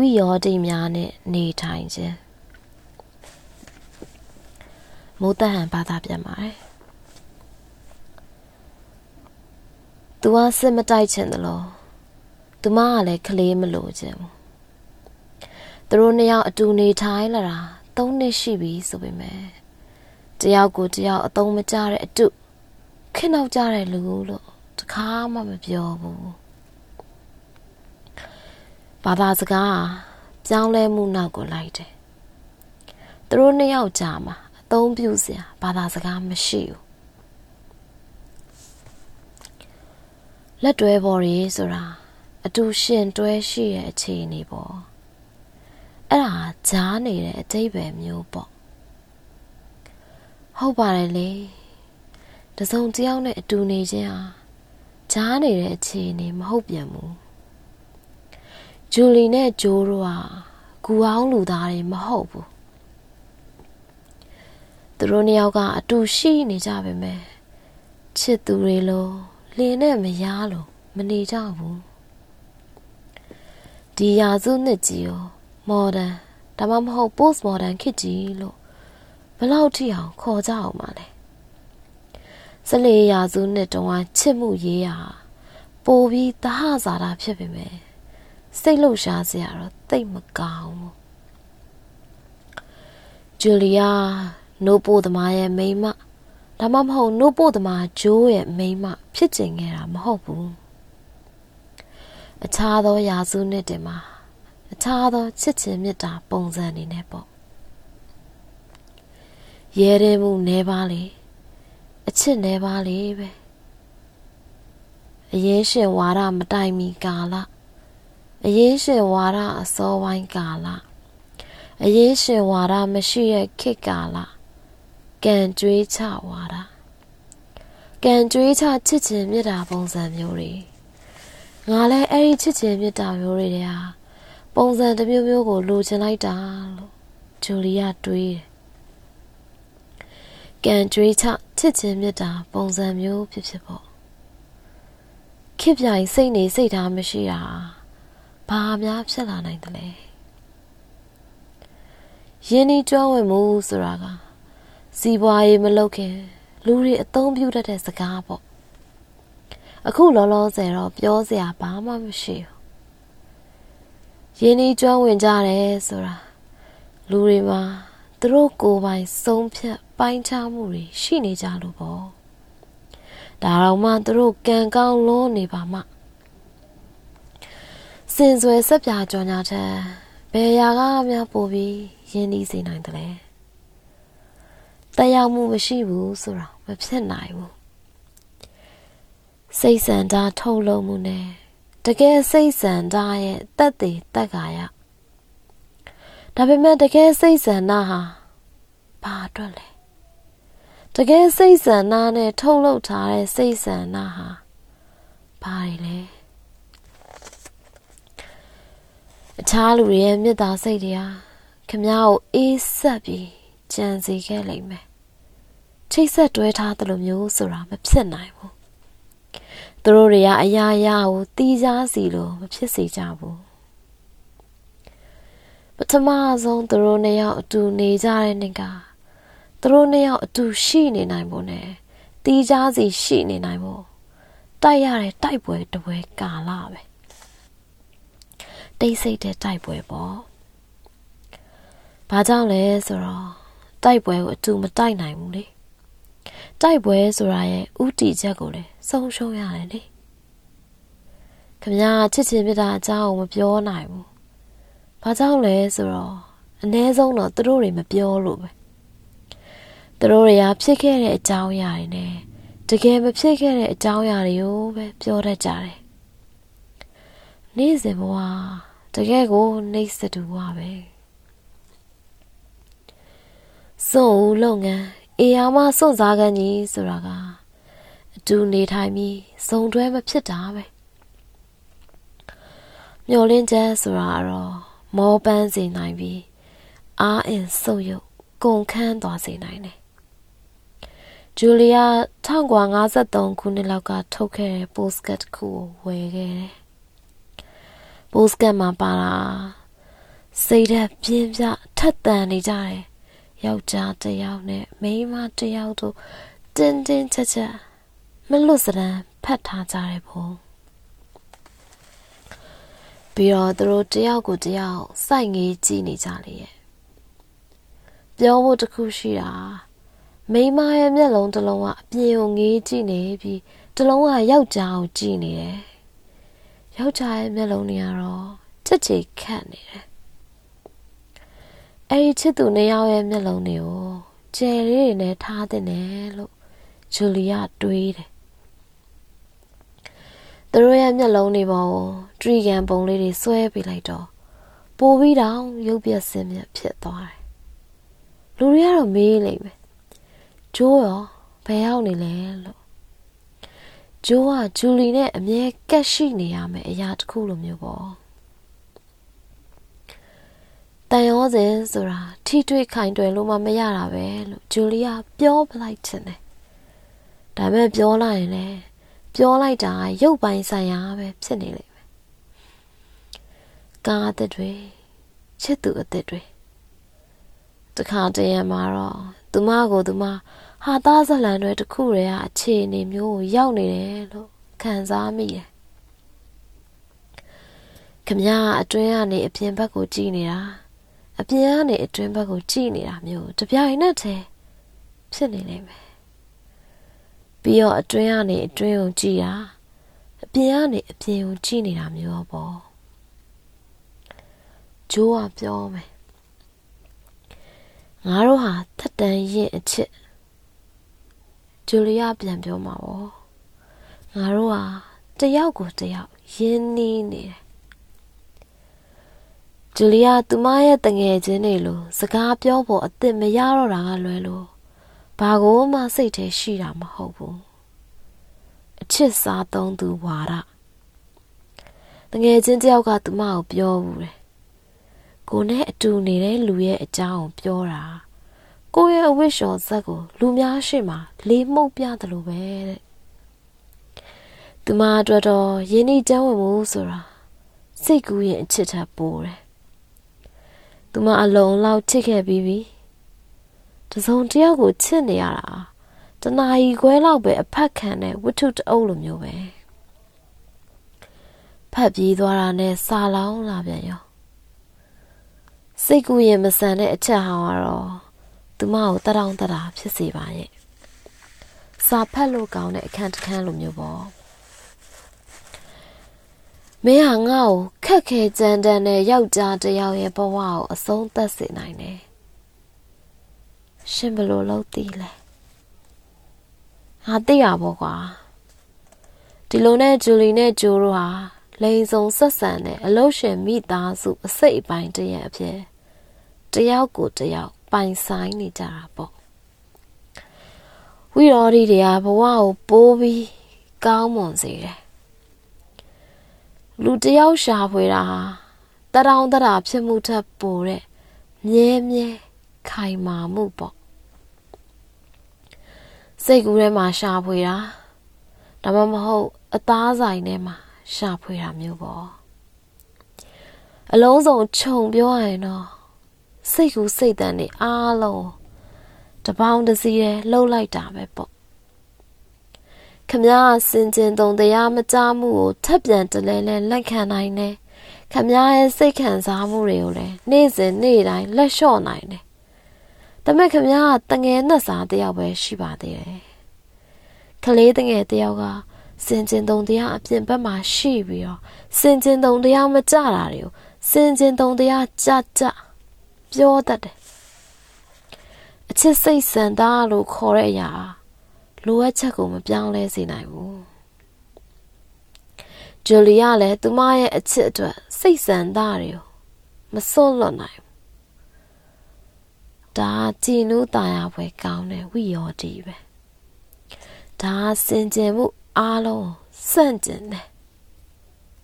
ဝိယောတိများနဲ့နေထိုင်ခြင်းမိုးတဟန်ဘာသာပြန်ပါတယ်။ तू ကစစ်မတိုက်ချင်တယ်လို့သူမကလည်းကလေးမလို့ခြင်းဘူး။သူတို့နှစ်ယောက်အတူနေထိုင်လာတာ၃နှစ်ရှိပြီဆိုပေမဲ့တယောက်ကိုတယောက်အသုံးမကျတဲ့အတုခင်းနောက်ကြတဲ့လူလို့တခါမှမပြောဘူး။ ဘာသာစကားပြောင်းလဲမှုနောက်ကိုလိုက်တယ်။သူတို့နှစ်ယောက်ကြာမှာအသုံးပြုစရာဘာသာစကားမရှိဘူး။လက်တွဲပေါ်ရီဆိုတာအတူရှင်တွဲရှိရဲ့အခြေအနေပေါ့။အဲ့ဒါကြားနေတဲ့အတိတ်ပဲမျိုးပေါ့။ဟုတ်ပါတယ်လေ။တစုံတယောက်နဲ့အတူနေခြင်းဟာကြားနေတဲ့အခြေအနေမဟုတ်ပြန်ဘူး။ ဂျူလီနဲ့ဂျိုးတို့ဟာကူအောင်လူသားတွေမဟုတ်ဘူးသူတို့နှစ်ယောက်ကအတူရှိနေကြပါမယ်ချစ်သူတွေလိုလင်းနဲ့မယားလိုမနေကြဘူးဒီရာစုနှစ်ကြီးရော modern ဒါမှမဟုတ် post modern ခေတ်ကြီးလို့ဘလောက်ထိအောင်ခေါ်ကြအောင်ပါလဲစလေရာစုနှစ်တုန်းကချစ်မှုရေးရာပိုပြီးသဟဇာတာဖြစ်ပေမဲ့ စိတ်လှုပ်ရှားစရာတော့တိတ်မကောင်းဘူးဂျူလီယာနိုးပို့သမားရဲ့မိန်းမဒါမှမဟုတ်နိုးပို့သမားဂျိုးရဲ့မိန်းမဖြစ်ကျင်ခဲ့တာမဟုတ်ဘူးအခြားသောရာစုနှစ်တင်မှာအခြားသောချစ်ချင်းမေတ္တာပုံစံနေနဲ့ပေါ့ရဲရဲမှုနေပါလေအချစ်နေပါလေပဲအရင်ရှင်ဝါရမတိုင်မီကာလ အရင်ရှင်ဝါရအစောပိုင်းကာလအရင်ရှင်ဝါဒမရှိရဲ့ခေတ်ကာလကံကြွေးချဝါဒကံကြွေးချချစ်ခြင်းမေတ္တာပုံစံမျိုးတွေငါလည်းအဲ့ဒီချစ်ခြင်းမေတ္တာမျိုးတွေတဲ့ဟာပုံစံတစ်မျိုးမျိုးကိုလိုချင်လိုက်တာလို့ဂျူလီယာတွေးတယ်ကံကြွေးချချစ်ခြင်းမေတ္တာပုံစံမျိုးဖြစ်ဖြစ်ပေါ့ခေပြိုင်စိတ်နေစိတ်ထားမရှိတာ ဘာများဖြစ်လာနိုင်သလဲယင်းဒီကျွမ်းဝင်မှုဆိုတာကစီးပွားရေးမလုပ်ခင်လူတွေအသုံးပြုတတ်တဲ့စကားပေါ့အခုလောလောဆယ်တော့ပြောစရာဘာမှမရှိဘူးယင်းဒီကျွမ်းဝင်ကြတယ်ဆိုတာလူတွေမှာသူတို့ကိုယ်ပိုင်ဆုံးဖြတ်ပိုင်းခြားမှုတွေရှိနေကြလို့ပေါ့ဒါတော့မှသူတို့ကံကောင်းလွန်းနေပါမှ စင်စွယ်ဆက်ပြကြောညာတဲ့ဘယ်ရာကများပို့ပြီးရင်းနှီးစေနိုင်တယ်လဲတရားမှုမရှိဘူးဆိုတာမဖြစ်နိုင်ဘူးစိတ်ဆန္ဒထုတ်လုပ်မှုနဲ့တကယ်စိတ်ဆန္ဒရဲ့တက်တည်တက်ကာရဒါပေမဲ့တကယ်စိတ်ဆန္ဒဟာဘာအတွက်လဲတကယ်စိတ်ဆန္ဒနဲ့ထုတ်လုပ်ထားတဲ့စိတ်ဆန္ဒဟာဘာတွေလဲ အခြားလူတွေရဲ့မေတ္တာစိတ်တွေဟာခမ ्या ကိုအေးဆက်ပြီးကြံစီခဲ့လိမ့်မယ်ချိတ်ဆက်တွဲထားသလိုမျိုးဆိုတာမဖြစ်နိုင်ဘူးသူတို့တွေကအရာရာကိုတီးစားစီလို့မဖြစ်စေကြဘူးပထမဆုံးသူတို့နှစ်ယောက်အတူနေကြတဲ့နေ့ကသူတို့နှစ်ယောက်အတူရှိနေနိုင်ဖို့နဲ့တီးစားစီရှိနေနိုင်ဖို့တိုက်ရတဲ့တိုက်ပွဲတပွဲကာလပဲ တိတ်ဆိတ်တဲ့တိုက်ပွဲပေါ့။ဘာကြောင့်လဲဆိုတော့တိုက်ပွဲကိုအတူမတိုက်နိုင်ဘူးလေ။တိုက်ပွဲဆိုတာရဲ့ဥတီချက်ကိုလည်းဆုံးရှုံးရတယ်လေ။ခမညာချစ်ချင်းမြတ်တာအကြောင်းကိုမပြောနိုင်ဘူး။ဘာကြောင့်လဲဆိုတော့အ ਨੇ ဆုံးတော့သူတို့တွေမပြောလို့ပဲ။သူတို့တွေကဖြစ်ခဲ့တဲ့အကြောင်းအရာတွေနဲ့တကယ်မဖြစ်ခဲ့တဲ့အကြောင်းအရာတွေကိုပဲပြောတတ်ကြတယ်။နေ့စဉ်ဘဝ တကယ်ကိုနှိမ့်စတူဝပဲစွန့်ဦးလုပ်ငန်းအေယာမစွန့်စားကန်းကြီးဆိုတာကအတူနေထိုင်ပြီးစုံတွဲမဖြစ်တာပဲမျောလင်းချက်ဆိုတာတော့မောပန်းစေနိုင်ပြီးအားအင်ဆုပ်ယုပ်ကုန်ခန်းသွားစေနိုင်တယ်ဂျူလီယာ1953ခုနှစ်လောက်ကထုတ်ခဲ့တဲ့ postcard တစ်ခုကိုဝယ်ခဲ့တယ် ပို့စကတ်မှာပါတာစိတ်ဓာတ်ပြင်းပြထက်သန်နေကြတယ်ယောက်ျားတစ်ယောက်နဲ့မိန်းမတစ်ယောက်တို့တင်းတင်းချက်ချက်မလွတ်စရန်ဖတ်ထားကြတယ်ဘုံပြီးတော့သူတို့တယောက်ကိုတယောက်စိုက်ငေးကြည့်နေကြလေရဲ့ပြောဖို့တခုရှိတာမိမရဲ့မျက်လုံးတစ်လုံးကအပြင်ကိုငေးကြည့်နေပြီးတစ်လုံးကယောက်ျားကိုကြည့်နေတယ် ယောက်ျားရဲ့မျက်လုံးတွေကတော့ချစ်ချေခတ်နေတယ်အဲ့ဒီချစ်သူနှစ်ယောက်ရဲ့မျက်လုံးတွေကိုကျယ်လေးတွေနဲ့ထားတဲ့တယ်လို့ဂျူလီယာတွေးတယ်သူတို့ရဲ့မျက်လုံးတွေပေါ်ကိုထရီကန်ပုံလေးတွေဆွဲပေးလိုက်တော့ပိုပြီးတောင်ရုပ်ပြက်စင်းမြက်ဖြစ်သွားတယ်လူတွေကတော့မေးလိမ့်မယ်ဂျိုးရောဘယ်ရောက်နေလဲလို့ ဂျိုးကဂျူလီနဲ့အမြဲကက်ရှိနေရမယ်အရာတစ်ခုလိုမျိုးပေါ့တန်ရောစင်ဆိုတာထိတွေ့ခိုင်တွယ်လို့မှမရတာပဲလို့ဂျူလီယာပြောပလိုက်ချင်တယ်ဒါပေမဲ့ပြောလိုက်ရင်လည်းပြောလိုက်တာရုပ်ပိုင်းဆိုင်ရာပဲဖြစ်နေလိမ့်မယ်ကားအသက်တွေချစ်သူအသက်တွေတခါတရံမှာတော့သူမကိုသူမ ဟာသားဇလန်တွေတခုတည်းကအခြေအနေမျိုးကိုရောက်နေတယ်လို့ခံစားမိတယ်ခမရအတွင်းကနေအပြင်ဘက်ကိုကြည့်နေတာအပြင်ကနေအတွင်းဘက်ကိုကြည့်နေတာမျိုးတပြိုင်နက်တည်းဖြစ်နေလိမ့်မယ်ပြီးတော့အတွင်းကနေအတွင်းကိုကြည့်တာအပြင်ကနေအပြင်ကိုကြည့်နေတာမျိုးပေါ့ဂျိုးကပြောမယ်ငါတို့ဟာထက်တန်ရင်အချစ် ဂျူလီယာပြန်ပြောမှာပေါ့ငါတို့ဟာတယောက်ကိုတယောက်ရင်းနှီးနေတယ်ဂျူလီယာသူမရဲ့တငယ်ချင်းတွေလိုစကားပြောဖို့အသင့်မရတော့တာကလွယ်လို့ဘာကိုမှစိတ်ထဲရှိတာမဟုတ်ဘူးအချစ်စားသုံးသူဝါဒတငယ်ချင်းတယောက်ကသူမကိုပြောဘူးတယ်ကိုနဲ့အတူနေတဲ့လူရဲ့အကြောင်းကိုပြောတာ ကိုရဲ့အဝိရှော်ဇက်ကို လူများရှိမှလေးမှုတ်ပြတယ်လို့ပဲတဲ့သူမအတွက်တော့ယင်းဤကျမ်းဝင်မှုဆိုတာစိတ်ကူးရင်အချစ်ထပ်ပိုးတယ်သူမအလုံးလောက်ချစ်ခဲ့ပြီးပြီတစုံတယောက်ကိုချစ်နေရတာတနာ ਈ ခွဲလောက်ပဲအဖက်ခံတဲ့ဝတ္ထုတအုပ်လိုမျိုးပဲဖတ်ပြီးသွားတာနဲ့စာလောင်းလာပြန်ရောစိတ်ကူးရင်မဆန်တဲ့အချက်ဟောင်းကတော့ သူမကိုတတောင်းတတာဖြစ်စေပါရဲ့စာဖတ်လို့ကောင်းတဲ့အခန်းတစ်ခန်းလိုမျိုးပေါ့မင်းဟာငါ့ကိုခက်ခဲကြမ်းတမ်းတဲ့ယောက်ျားတစ်ယောက်ရဲ့ဘဝကိုအဆုံးသတ်စေနိုင်တယ်ရှင်ဘလို့လုပ်တည်လဲငါသိရပေါ့ကွာဒီလိုနဲ့ဂျူလီနဲ့ဂျိုးတို့ဟာလိန်စုံဆက်ဆံတဲ့အလုရှင်မိသားစုအစိတ်အပိုင်းတရအဖြစ်တယောက်ကိုတယောက် ပိုင်ဆိုင်နေကြတာပေါ့ဝိရောဓီတွေကဘဝကိုပိုးပြီးကောင်းမွန်စေတယ်လူတယောက်ရှာဖွေတာဟာတရောင်တရာဖြစ်မှုထက်ပိုတဲ့မြဲမြဲခိုင်မာမှုပေါ့စိတ်ကူးထဲမှာရှာဖွေတာဒါမှမဟုတ်အသားဆိုင်ထဲမှာရှာဖွေတာမျိုးပေါ့အလုံးစုံခြုံပြောရရင်တော့ စိတ်ကူးစိတ်တန်တွေအားလုံးတပေါင်းတစည်းရဲလှုပ်လိုက်တာပဲပေါ့ခမည်းစင်ကျင်တုံတရားမကြမှုကိုထပ်ပြန်တလဲလဲလက်ခံနိုင်တယ်ခမည်းရဲ့စိတ်ခံစားမှုတွေကိုလည်းနေ့စဉ်နေ့တိုင်းလက်လျှော့နိုင်တယ်ဒါပေမဲ့ခမည်းကတငယ်နဲ့စားတယောက်ပဲရှိပါသေးတယ်ကလေးတငယ်တယောက်ကစင်ကျင်တုံတရားအပြင်ဘက်မှာရှိပြီးတော့စင်ကျင်တုံတရားမကြတာတွေကိုစင်ကျင်တုံတရားကြကြ ပြောတတ်တယ်အချစ်စိတ်ဆန္ဒလို့ခေါ်တဲ့အရာလိုအပ်ချက်ကိုမပြောင်းလဲစေနိုင်ဘူးဂျူလီယာလည်းသူမရဲ့အချစ်အတွက်စိတ်ဆန္ဒတွေကိုမစွန့်လွတ်နိုင်ဘူးဒါကြည်နူးตาရပွဲကောင်းတဲ့ဝိယောတိပဲဒါစင်ကြယ်မှုအားလုံးစန့်ကျင်တယ်